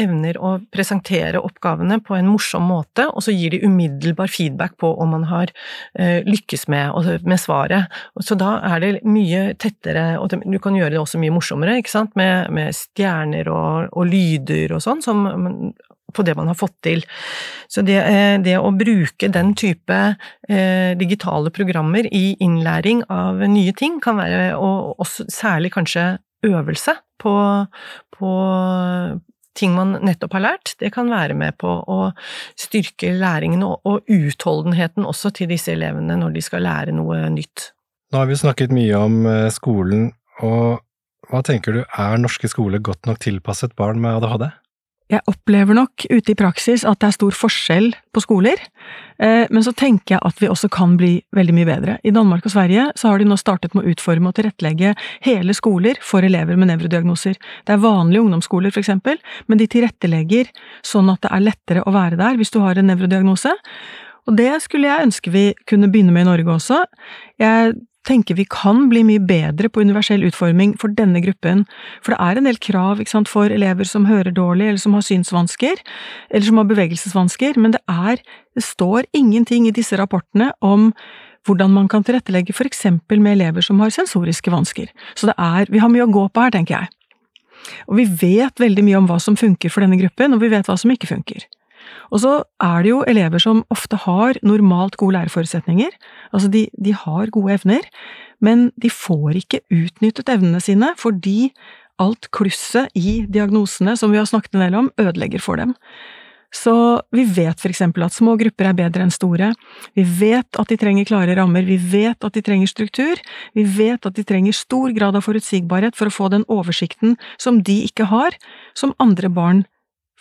evner å presentere oppgavene på en morsom måte, og så gir de umiddelbar feedback på om man har eh, lykkes med, med svaret. Så da er det mye tettere, og du kan gjøre det også mye morsommere, ikke sant, med, med stjerner og, og lyder og sånn, som på det man har fått til. Så det, eh, det å bruke den type eh, digitale programmer i innlæring av nye ting kan være, og også særlig kanskje øvelse på, på ting man nettopp har lært, det kan være med på å styrke læringen og, og utholdenheten også til disse elevene når de skal lære noe nytt. Nå har vi snakket mye om eh, skolen, og hva tenker du, er norske skoler godt nok tilpasset barn med ADHD? Jeg opplever nok ute i praksis at det er stor forskjell på skoler, eh, men så tenker jeg at vi også kan bli veldig mye bedre. I Danmark og Sverige så har de nå startet med å utforme og tilrettelegge hele skoler for elever med nevrodiagnoser. Det er vanlige ungdomsskoler, for eksempel, men de tilrettelegger sånn at det er lettere å være der hvis du har en nevrodiagnose. Og det skulle jeg ønske vi kunne begynne med i Norge også. Jeg tenker vi kan bli mye bedre på universell utforming for denne gruppen, for det er en del krav sant, for elever som hører dårlig, eller som har synsvansker, eller som har bevegelsesvansker, men det er… det står ingenting i disse rapportene om hvordan man kan tilrettelegge for eksempel med elever som har sensoriske vansker. Så det er, vi har mye å gå på her, tenker jeg. Og vi vet veldig mye om hva som funker for denne gruppen, og vi vet hva som ikke funker. Og så er det jo elever som ofte har normalt gode læreforutsetninger, altså de, de har gode evner, men de får ikke utnyttet evnene sine fordi alt klusset i diagnosene som vi har snakket en del om, ødelegger for dem. Så vi vet for eksempel at små grupper er bedre enn store, vi vet at de trenger klare rammer, vi vet at de trenger struktur, vi vet at de trenger stor grad av forutsigbarhet for å få den oversikten som de ikke har, som andre barn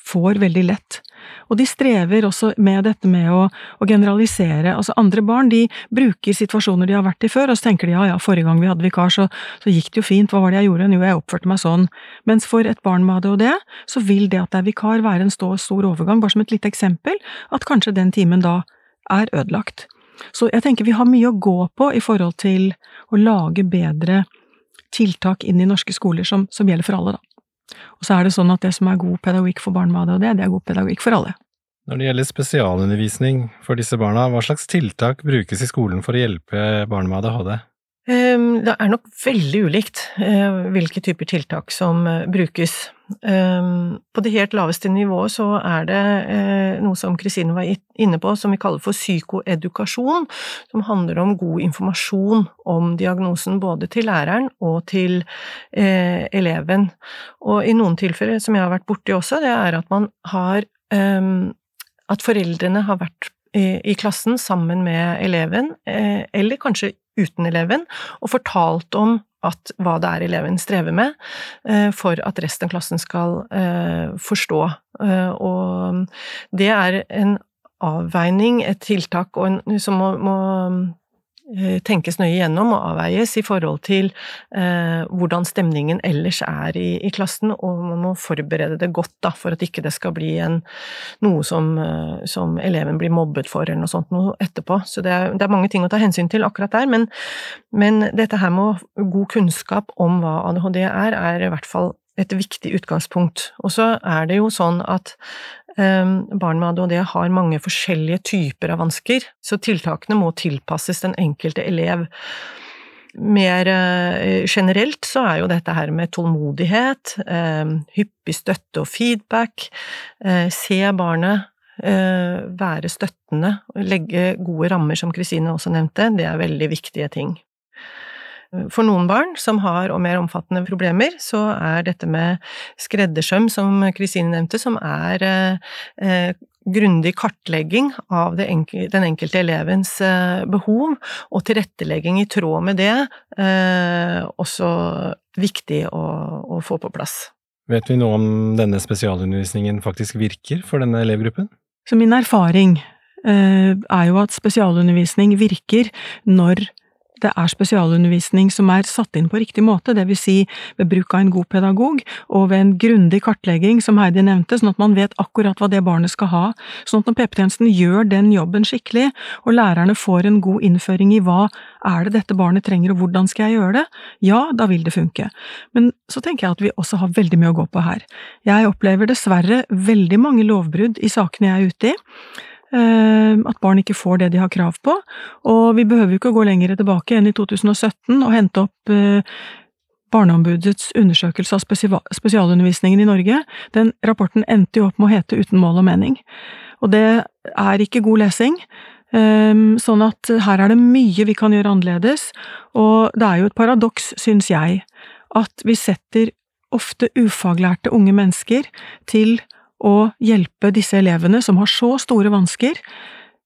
får veldig lett. Og de strever også med dette med å, å, generalisere. Altså andre barn de bruker situasjoner de har vært i før, og så tenker de ja ja, forrige gang vi hadde vikar så, så gikk det jo fint, hva var det jeg gjorde, jo jeg oppførte meg sånn. Mens for et barn med ADHD så vil det at det er vikar være en stor, stor overgang, bare som et lite eksempel, at kanskje den timen da er ødelagt. Så jeg tenker vi har mye å gå på i forhold til å lage bedre tiltak inn i norske skoler som, som gjelder for alle, da. Og så er det sånn at det som er god pedagogikk for barn med ADHD, det er god pedagogikk for alle. Når det gjelder spesialundervisning for disse barna, hva slags tiltak brukes i skolen for å hjelpe barn med ADHD? Ehm, det er nok veldig ulikt eh, hvilke typer tiltak som eh, brukes. Ehm, på det helt laveste nivået så er det eh, noe som Kristine var inne på, som vi kaller for psykoedukasjon, som handler om god informasjon om diagnosen både til læreren og til eleven. Og i noen tilfeller, som jeg har vært borti også, det er at man har ehm, At foreldrene har vært i klassen sammen med eleven, eller kanskje uten eleven, og fortalt om at, hva det er eleven strever med, eh, for at resten av klassen skal eh, forstå. Eh, og det er en avveining, et tiltak, en, som må, må tenkes nøye gjennom og avveies i forhold til eh, hvordan stemningen ellers er i, i, klassen, og man må forberede det godt da, for at ikke det skal bli en, noe som, eh, som, eleven blir mobbet for eller noe sånt noe etterpå. Så det er, det er, mange ting å ta hensyn til akkurat der, men, men dette her med god kunnskap om hva ADHD er, er i hvert fall et viktig utgangspunkt. Og så er det jo sånn at barn med ADHD har mange forskjellige typer av vansker, så tiltakene må tilpasses den enkelte elev. Mer eh, generelt så er jo dette her med tålmodighet, ehm, hyppig støtte og feedback, eh, se barnet, eh, være støttende, legge gode rammer, som Kristine også nevnte, det er veldig viktige ting. For noen barn som har og mer omfattende problemer, så er dette med skreddersøm, som Kristine nevnte, som er eh, grundig kartlegging av enkel, den enkelte elevens eh, behov, og tilrettelegging i tråd med det, eh, også viktig å, å få på plass. Vet vi noe om denne spesialundervisningen faktisk virker for denne elevgruppen? Så min erfaring eh, er jo at spesialundervisning virker når det er spesialundervisning som er satt inn på riktig måte, det vil si ved bruk av en god pedagog og ved en grundig kartlegging, som Heidi nevnte, sånn at man vet akkurat hva det barnet skal ha, sånn at når PP-tjenesten gjør den jobben skikkelig, og lærerne får en god innføring i hva er det dette barnet trenger og hvordan skal jeg gjøre det, ja, da vil det funke. Men så tenker jeg at vi også har veldig mye å gå på her. Jeg opplever dessverre veldig mange lovbrudd i sakene jeg er ute i. Eh, at barn ikke får det de har krav på. Og vi behøver jo ikke å gå lenger tilbake enn i 2017 og hente opp eh, Barneombudets undersøkelse av spesialundervisningen i Norge. Den rapporten endte jo opp med å hete Uten mål og mening. Og det er ikke god lesing. Eh, sånn at her er det mye vi kan gjøre annerledes, og det er jo et paradoks, syns jeg, at vi setter ofte ufaglærte unge mennesker til å hjelpe disse elevene som har så store vansker.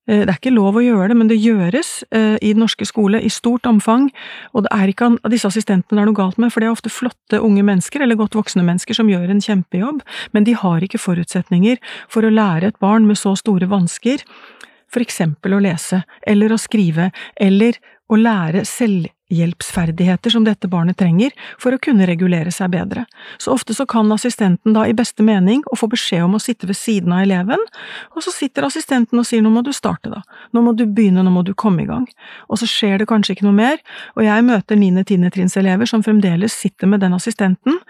Eh, det er ikke lov å gjøre det, men det gjøres eh, i den norske skole i stort omfang, og det er ikke disse assistentene det er noe galt med, for det er ofte flotte unge mennesker, eller godt voksne mennesker, som gjør en kjempejobb, men de har ikke forutsetninger for å lære et barn med så store vansker for eksempel å lese, eller å skrive, eller å lære selv hjelpsferdigheter som dette barnet trenger for å kunne regulere seg bedre. Så ofte så kan assistenten da i beste mening å få beskjed om å sitte ved siden av eleven, og så sitter assistenten og sier nå må du starte da, nå må du begynne, nå må du komme i gang. Og så skjer det kanskje ikke noe mer, og jeg møter niende-tiende trinnselever som fremdeles sitter med den assistenten,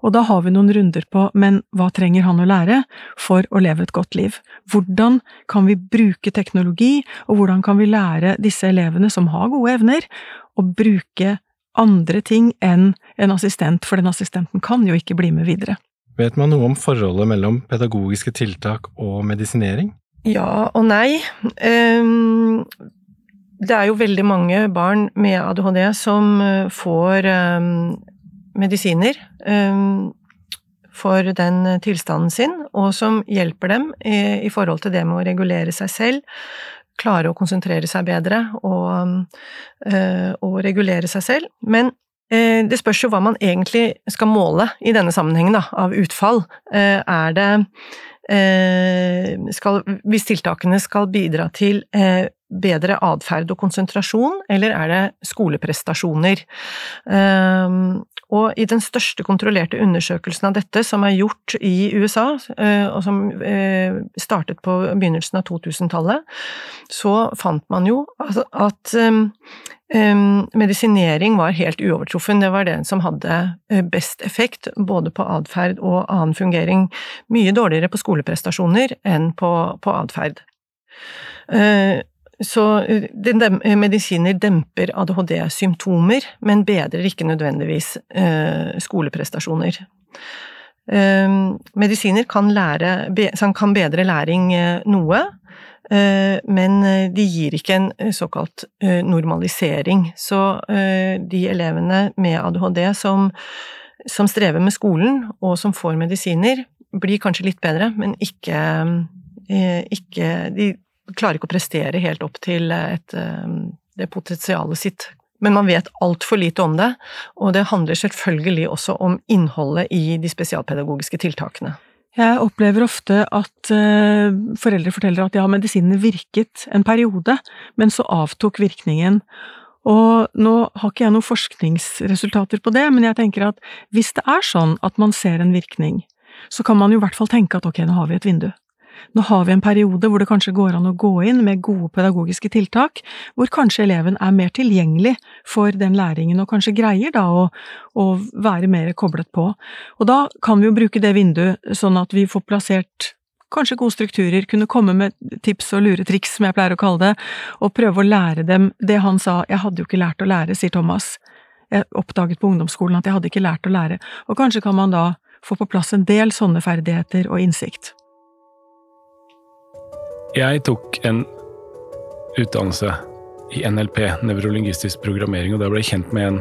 Og da har vi noen runder på men hva trenger han å lære for å leve et godt liv? Hvordan kan vi bruke teknologi, og hvordan kan vi lære disse elevene som har gode evner, å bruke andre ting enn en assistent, for den assistenten kan jo ikke bli med videre. Vet man noe om forholdet mellom pedagogiske tiltak og medisinering? Ja og nei. Um, det er jo veldig mange barn med ADHD som eh, får um, medisiner um, for den tilstanden sin, og som hjelper dem i, forhold til det med å regulere seg selv, klare å konsentrere seg bedre og, uh, og regulere seg selv. Men uh, det spørs jo hva man egentlig skal måle i denne sammenhengen, da, av utfall. Uh, er det skal, Hvis tiltakene skal bidra til bedre atferd og konsentrasjon, eller er det skoleprestasjoner? Og i den største kontrollerte undersøkelsen av dette, som er gjort i USA, uh, og som uh, startet på begynnelsen av 2000-tallet, så fant man jo altså, at um, medisinering var helt uovertruffen. Det var den som hadde best effekt, både på atferd og annen fungering. Mye dårligere på skoleprestasjoner enn på, på atferd. Så eh, eh, medisiner demper ADHD-symptomer, men bedrer ikke nødvendigvis eh, skoleprestasjoner. Medisiner kan, lære, kan bedre læring noe, men de gir ikke en såkalt normalisering. Så de elevene med ADHD som, som strever med skolen, og som får medisiner, blir kanskje litt bedre, men ikke, ikke De klarer ikke å prestere helt opp til et, eh, det potensialet sitt. Men man vet altfor lite om det, og det handler selvfølgelig også om innholdet i de spesialpedagogiske tiltakene. Jeg opplever ofte at uh, foreldre forteller at ja, medisinene virket en periode, men så avtok virkningen. Og nå har ikke jeg noen forskningsresultater på det, men jeg tenker at hvis det er sånn at man ser en virkning, så kan man jo i hvert fall tenke at ok, nå har vi et vindu. Nå har vi en periode hvor det kanskje går an å gå inn med gode pedagogiske tiltak, hvor kanskje eleven er mer tilgjengelig for den læringen, og kanskje greier da å, å være mer koblet på. Og da kan vi jo bruke det vinduet sånn at vi får plassert kanskje gode strukturer, kunne komme med tips og luretriks, som jeg pleier å kalle det, og prøve å lære dem det han sa, jeg hadde jo ikke lært å lære, sier Thomas. Jeg oppdaget på ungdomsskolen at jeg hadde ikke lært å lære, og kanskje kan man da få på plass en del sånne ferdigheter og innsikt. Jeg tok en utdannelse i NLP, nevrolingvistisk programmering, og da ble jeg kjent med en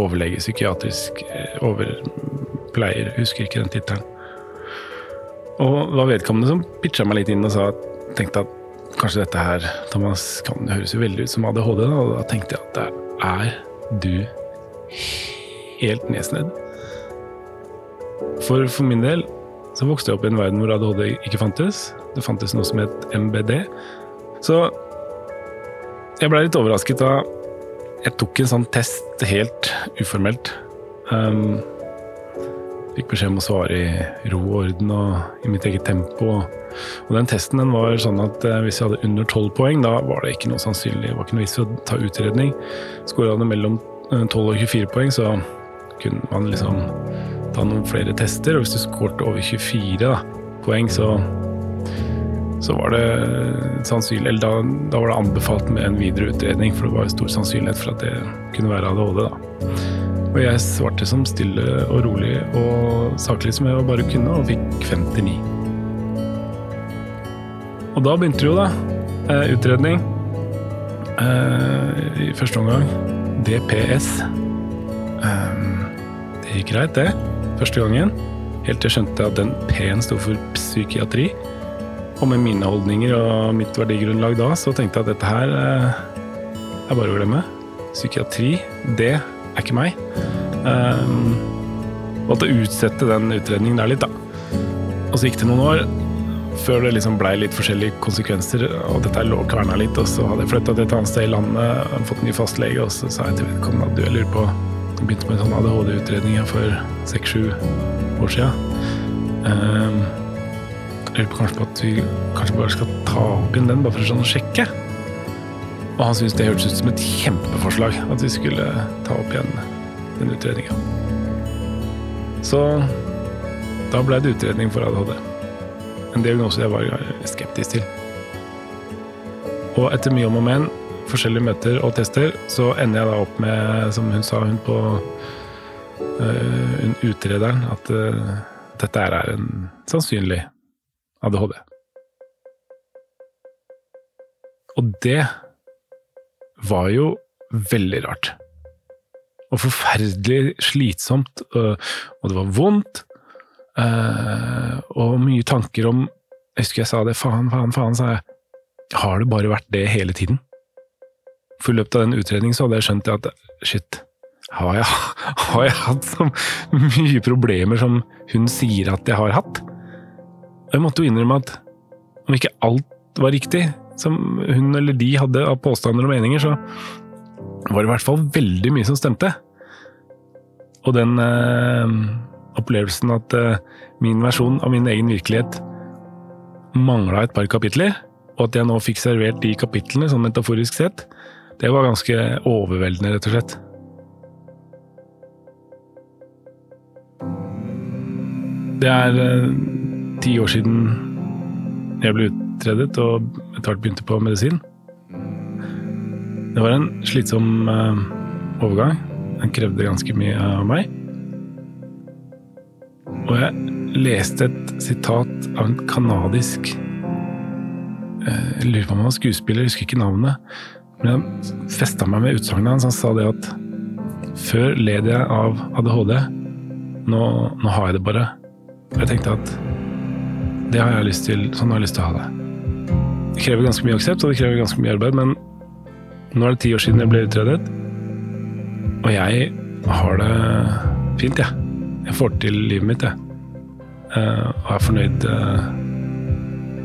overlege, psykiatrisk eh, overpleier, husker ikke den tittelen. Og det var vedkommende som pitcha meg litt inn og sa tenkte at kanskje dette her, Thomas, kan høres jo veldig ut som ADHD, da, og da tenkte jeg at det er du helt nedsnedd. For, for min del så vokste jeg opp i en verden hvor ADHD ikke fantes. Det fantes noe som het MBD. Så jeg blei litt overrasket da jeg tok en sånn test helt uformelt. Um, fikk beskjed om å svare i ro og orden og i mitt eget tempo. Og den testen den var sånn at eh, hvis jeg hadde under 12 poeng, da var det ikke noe sannsynlig, det var ikke noe vits i å ta utredning. Skåra det mellom 12 eh, og 24 poeng, så kunne man liksom ta noen flere tester. Og hvis du skåret over 24 da, poeng, så, så var det sannsynlig Eller da, da, var det anbefalt med en videre utredning, for det var stor sannsynlighet for at det kunne være ADHD. da. Og jeg svarte som stille og rolig og saklig som jeg bare kunne, og fikk 59. Og da begynte det jo, da. Eh, utredning. Eh, I første omgang DPS. Eh, det gikk greit, det første gangen. Helt til jeg skjønte at den P-en sto for psykiatri. Og med mine holdninger og mitt verdigrunnlag da, så tenkte jeg at dette her eh, er bare å glemme. Psykiatri, det er ikke meg. Um, måtte utsette den utredningen der litt, da. Og så gikk det noen år før det liksom blei litt forskjellige konsekvenser, og dette lå kverna litt. Og så hadde jeg flytta til et annet sted i landet, fått en ny fastlege, og så sa jeg til vedkommende at du, jeg lurer på jeg begynte med en sånn ADHD-utredning for seks-sju år siden. Um, jeg lurer på kanskje på at vi kanskje bare skal ta opp igjen den, bare for sånn å sjekke. Og han syntes det hørtes ut som et kjempeforslag, at vi skulle ta opp igjen den utredninga. Så da ble det utredning for ADHD. En diagnose jeg var skeptisk til. Og etter mye om og men, forskjellige møter og tester, så ender jeg da opp med, som hun sa, hun på uh, utrederen, at uh, dette er en sannsynlig ADHD. Og det var jo veldig rart. Og forferdelig slitsomt, og det var vondt. Uh, og mye tanker om Jeg husker jeg sa det. Faen, faen, faen, sa jeg. Har det bare vært det hele tiden? For i løpet av den utredningen så hadde jeg skjønt at shit, har jeg, har jeg hatt så mye problemer som hun sier at jeg har hatt? Og jeg måtte jo innrømme at om ikke alt var riktig, som hun eller de hadde av påstander og meninger, så var det i hvert fall veldig mye som stemte. Og den eh, opplevelsen at eh, min versjon av min egen virkelighet mangla et par kapitler, og at jeg nå fikk servert de kapitlene, sånn metaforisk sett, det var ganske overveldende, rett og slett. Det er eh, ti år siden jeg ble utredet og etter hvert begynte på medisin. Det var en slitsom eh, overgang. Den krevde ganske mye av meg. Og jeg leste et sitat av en kanadisk eh, Jeg lurer på om han var skuespiller, jeg husker ikke navnet. Men jeg festa meg med utsagnet hans. Han sa det at før led jeg av ADHD, nå, nå, har jeg det bare. Og jeg tenkte at det har jeg lyst til, sånn har jeg lyst til å ha det. Det krever ganske mye aksept, og det krever ganske mye arbeid, men nå er det ti år siden jeg ble utredet, og jeg har det fint, jeg. Jeg får til livet mitt, jeg. Uh, og er fornøyd uh,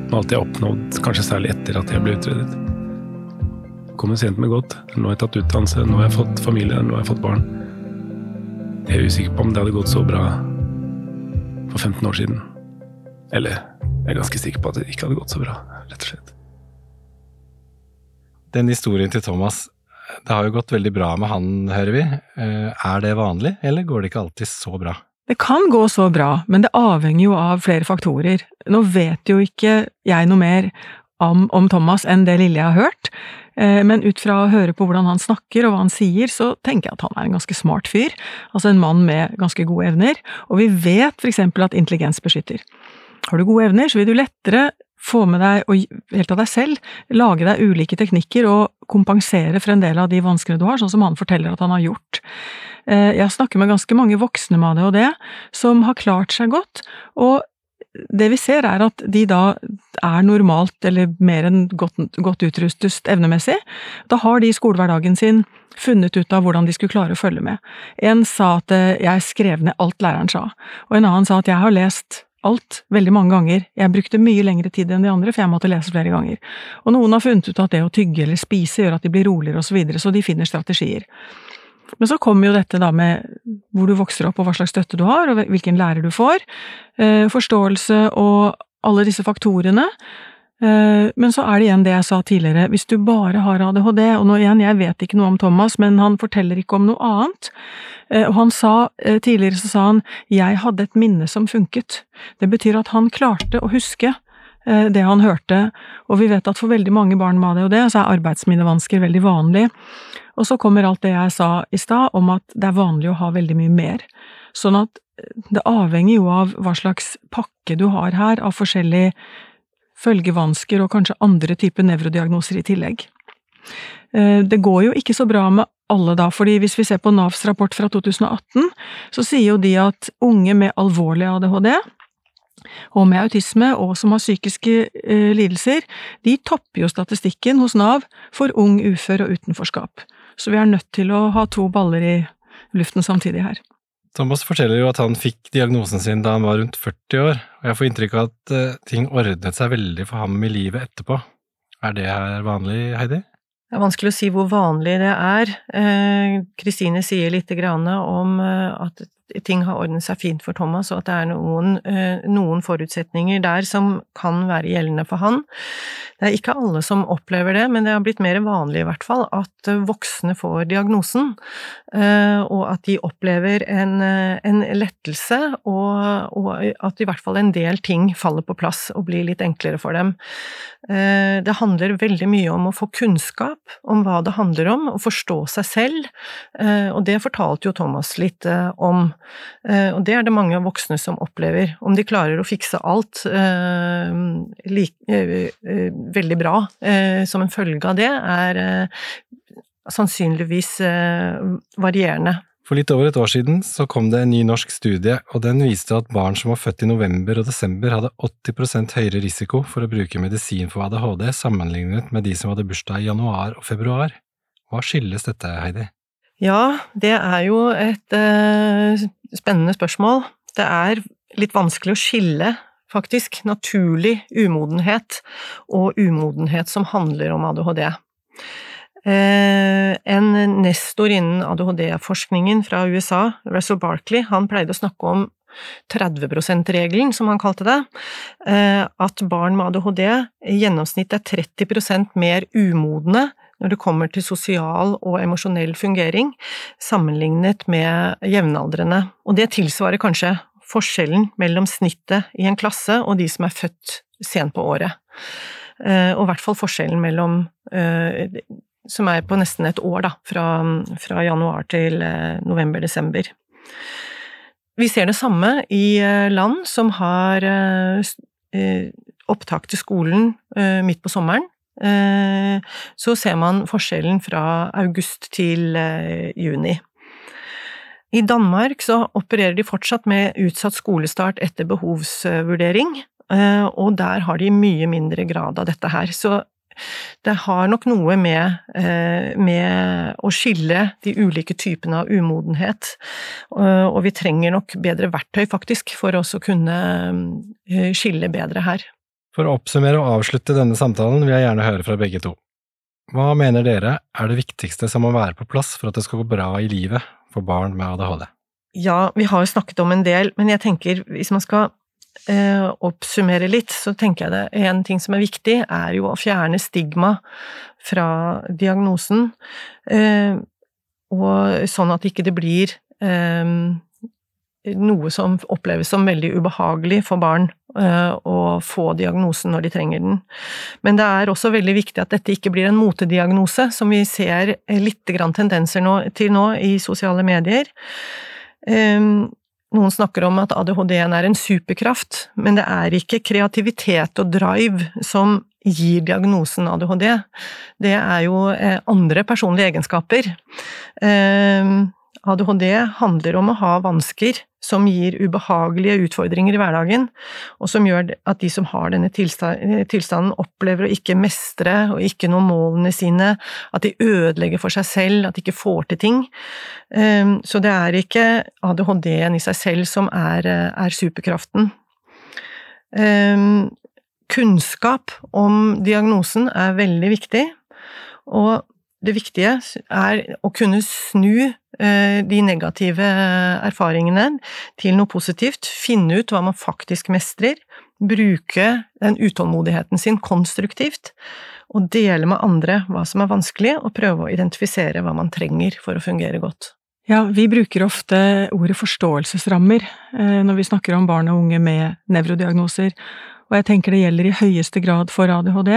med alt jeg har oppnådd, kanskje særlig etter at jeg ble utredet kommer sent, med godt. Nå har jeg tatt utdannelse, nå har jeg fått familie, nå har jeg fått barn. Jeg er usikker på om det hadde gått så bra for 15 år siden. Eller jeg er ganske sikker på at det ikke hadde gått så bra, rett og slett. Den historien til Thomas, det har jo gått veldig bra med han, hører vi. Eh, er det vanlig, eller går det ikke alltid så bra? Det kan gå så bra, men det avhenger jo av flere faktorer. Nå vet jo ikke jeg noe mer om, om Thomas enn det lille jeg har hørt, Eh, men ut fra å høre på hvordan han snakker og hva han sier, så tenker jeg at han er en ganske smart fyr. Altså en mann med ganske gode evner. Og vi vet for eksempel at intelligens beskytter. Har du gode evner, så vil du lettere få med deg, og helt av deg selv, lage deg ulike teknikker og kompensere for en del av de vanskene du har, sånn som han forteller at han har gjort. Eh, jeg snakker med ganske mange voksne med ADHD som har klart seg godt, og det vi ser er at de da er normalt, eller mer enn godt, godt utrustet evnemessig. Da har de i skolehverdagen sin funnet ut av hvordan de skulle klare å følge med. En sa at eh, jeg skrev ned alt læreren sa, og en annen sa at jeg har lest alt veldig mange ganger. Jeg brukte mye lengre tid enn de andre, for jeg måtte lese flere ganger. Og noen har funnet ut at det å tygge eller spise gjør at de blir roligere og så videre, så de finner strategier. Men så kommer jo dette da med hvor du vokser opp og hva slags støtte du har, og hvilken lærer du får. Eh, forståelse og alle disse faktorene. Eh, men så er det igjen det jeg sa tidligere, hvis du bare har ADHD, og nå igjen, jeg vet ikke noe om Thomas, men han forteller ikke om noe annet. Eh, og han sa tidligere så sa han 'jeg hadde et minne som funket'. Det betyr at han klarte å huske det han hørte, og vi vet at for veldig mange barn med ADHD så er arbeidsminnevansker veldig vanlig. Og så kommer alt det jeg sa i stad om at det er vanlig å ha veldig mye mer. Sånn at eh, det avhenger jo av hva slags pakke du har her av forskjellige følgevansker og kanskje andre typer nevrodiagnoser i tillegg. Eh, det går jo ikke så bra med alle da, fordi hvis vi ser på Navs rapport fra 2018, så sier jo de at unge med alvorlig ADHD og med autisme og som har psykiske eh, lidelser, de topper jo statistikken hos Nav for ung ufør og utenforskap. Så vi er nødt til å ha to baller i luften samtidig her. Thomas forteller jo at han fikk diagnosen sin da han var rundt 40 år, og jeg får inntrykk av at uh, ting ordnet seg veldig for ham i livet etterpå. Er det her vanlig, Heidi? Det er vanskelig å si hvor vanlig det er. Eh, Kristine eh, sier litt om eh, at ting har ordnet seg fint for Thomas, og at det er noen, eh, noen forutsetninger der som kan være gjeldende for han. Det er ikke alle som opplever det, men det har blitt mer vanlig i hvert fall at voksne får diagnosen, og at de opplever en, en lettelse, og, og, at i hvert fall en del ting faller på plass og blir litt enklere for dem. Det handler veldig mye om å få kunnskap om hva det handler om, og forstå seg selv, og det fortalte jo Thomas litt eh, om. Eh, og det er det mange voksne som opplever. Om de klarer å fikse alt eh, veldig bra som en følge av det, er sannsynligvis varierende. For litt over et år siden så kom det en ny norsk studie, og den viste at barn som var født i november og desember hadde 80% høyere risiko for å bruke medisin for ADHD sammenlignet med de som hadde bursdag i januar og februar. Hva skyldes dette, Heidi? Ja, det er jo et eh, spennende spørsmål. Det er litt vanskelig å skille, faktisk, naturlig umodenhet og umodenhet som handler om ADHD. Eh, en nestor innen ADHD-forskningen fra USA, Russell Barkley, han pleide å snakke om 30 %-regelen, som han kalte det, eh, at barn med ADHD i gjennomsnitt er 30% mer umodne når det kommer til sosial og emosjonell fungering, sammenlignet med jevnaldrende. Og det tilsvarer kanskje forskjellen mellom snittet i en klasse og de som er født sent på året. Eh, og i hvert fall forskjellen mellom eh, Som er på nesten et år, da, fra, fra januar til eh, november-desember. Vi ser det samme i land som har opptak til skolen midt på sommeren, så ser man forskjellen fra august til eh, juni. I Danmark så opererer de fortsatt med utsatt skolestart etter behovsvurdering, eh, og der har de mye mindre grad av dette her. Så det har nok noe med, med, å skille de ulike typene av umodenhet, og vi trenger nok bedre verktøy, faktisk, for å kunne skille bedre her. For å oppsummere og avslutte denne samtalen vil jeg gjerne høre fra begge to. Hva mener dere er det viktigste som må være på plass for at det skal gå bra i livet for barn med ADHD? Ja, vi har jo snakket om en del, men jeg tenker hvis man skal eh, oppsummere litt, så tenker jeg det en ting som er viktig, er jo å fjerne stigma fra diagnosen, eh, og sånn at ikke det blir eh, noe som oppleves som veldig ubehagelig for barn eh, å få diagnosen når de trenger den. Men det er også veldig viktig at dette ikke blir en motediagnose, som vi ser litt tendenser til nå i sosiale medier. Ehm, noen snakker om at ADHD-en er en superkraft, men det er ikke kreativitet og drive som gir diagnosen ADHD. Det er jo eh, andre personlige egenskaper. ADHD handler om å ha vansker som gir ubehagelige utfordringer i hverdagen, og som gjør at de som har denne tilstanden, opplever å ikke mestre og ikke nå målene sine, at de ødelegger for seg selv, at de ikke får til ting. Ehm, så det er ikke ADHD-en i seg selv som er, er superkraften. Ehm, kunnskap om diagnosen er veldig viktig, og det viktige er å kunne snu Eh, de negative erfaringene til noe positivt, finne ut hva man faktisk mestrer, bruke den utålmodigheten sin konstruktivt, og dele med andre hva som er vanskelig, og prøve å identifisere hva man trenger for å fungere godt. Ja, vi bruker ofte ordet forståelsesrammer eh, når vi snakker om barn og unge med nevrodiagnoser, og jeg tenker det gjelder i høyeste grad for ADHD.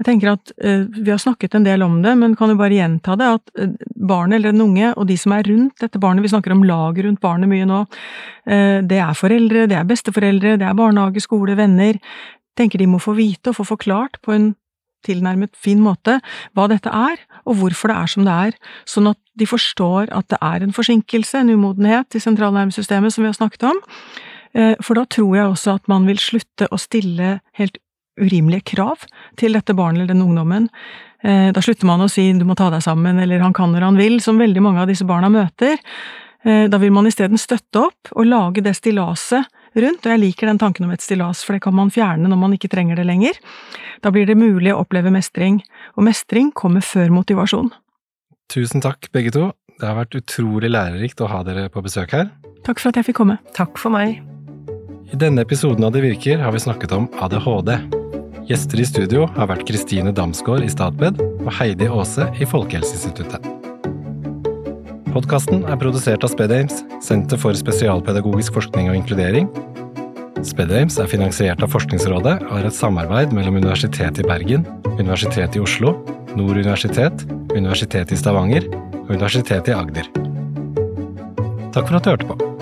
Jeg tenker at uh, Vi har snakket en del om det, men kan jo bare gjenta det, at uh, barnet eller den unge, og de som er rundt dette barnet, vi snakker om laget rundt barnet mye nå, uh, det er foreldre, det er besteforeldre, det er barnehage, skole, venner. tenker de må få vite og få forklart på en tilnærmet fin måte hva dette er, og hvorfor det er som det er, sånn at de forstår at det er en forsinkelse, en umodenhet i sentralnervesystemet som vi har snakket om. For da tror jeg også at man vil slutte å stille helt urimelige krav til dette barnet eller den ungdommen. Eh, da slutter man å si 'du må ta deg sammen' eller 'han kan når han vil', som veldig mange av disse barna møter. Eh, da vil man isteden støtte opp og lage det stillaset rundt, og jeg liker den tanken om et stillas, for det kan man fjerne når man ikke trenger det lenger. Da blir det mulig å oppleve mestring, og mestring kommer før motivasjon. Tusen takk, begge to. Det har vært utrolig lærerikt å ha dere på besøk her. Takk for at jeg fikk komme. Takk for meg. I denne episoden av Det virker har vi snakket om ADHD. Gjester i studio har vært Kristine Damsgaard i Statped og Heidi Aase i Folkehelseinstituttet. Podkasten er produsert av SpedAmes, Senter for spesialpedagogisk forskning og inkludering. SpedAmes er finansiert av Forskningsrådet og er et samarbeid mellom Universitetet i Bergen, Universitetet i Oslo, Nord universitet, Universitetet i Stavanger og Universitetet i Agder. Takk for at du hørte på.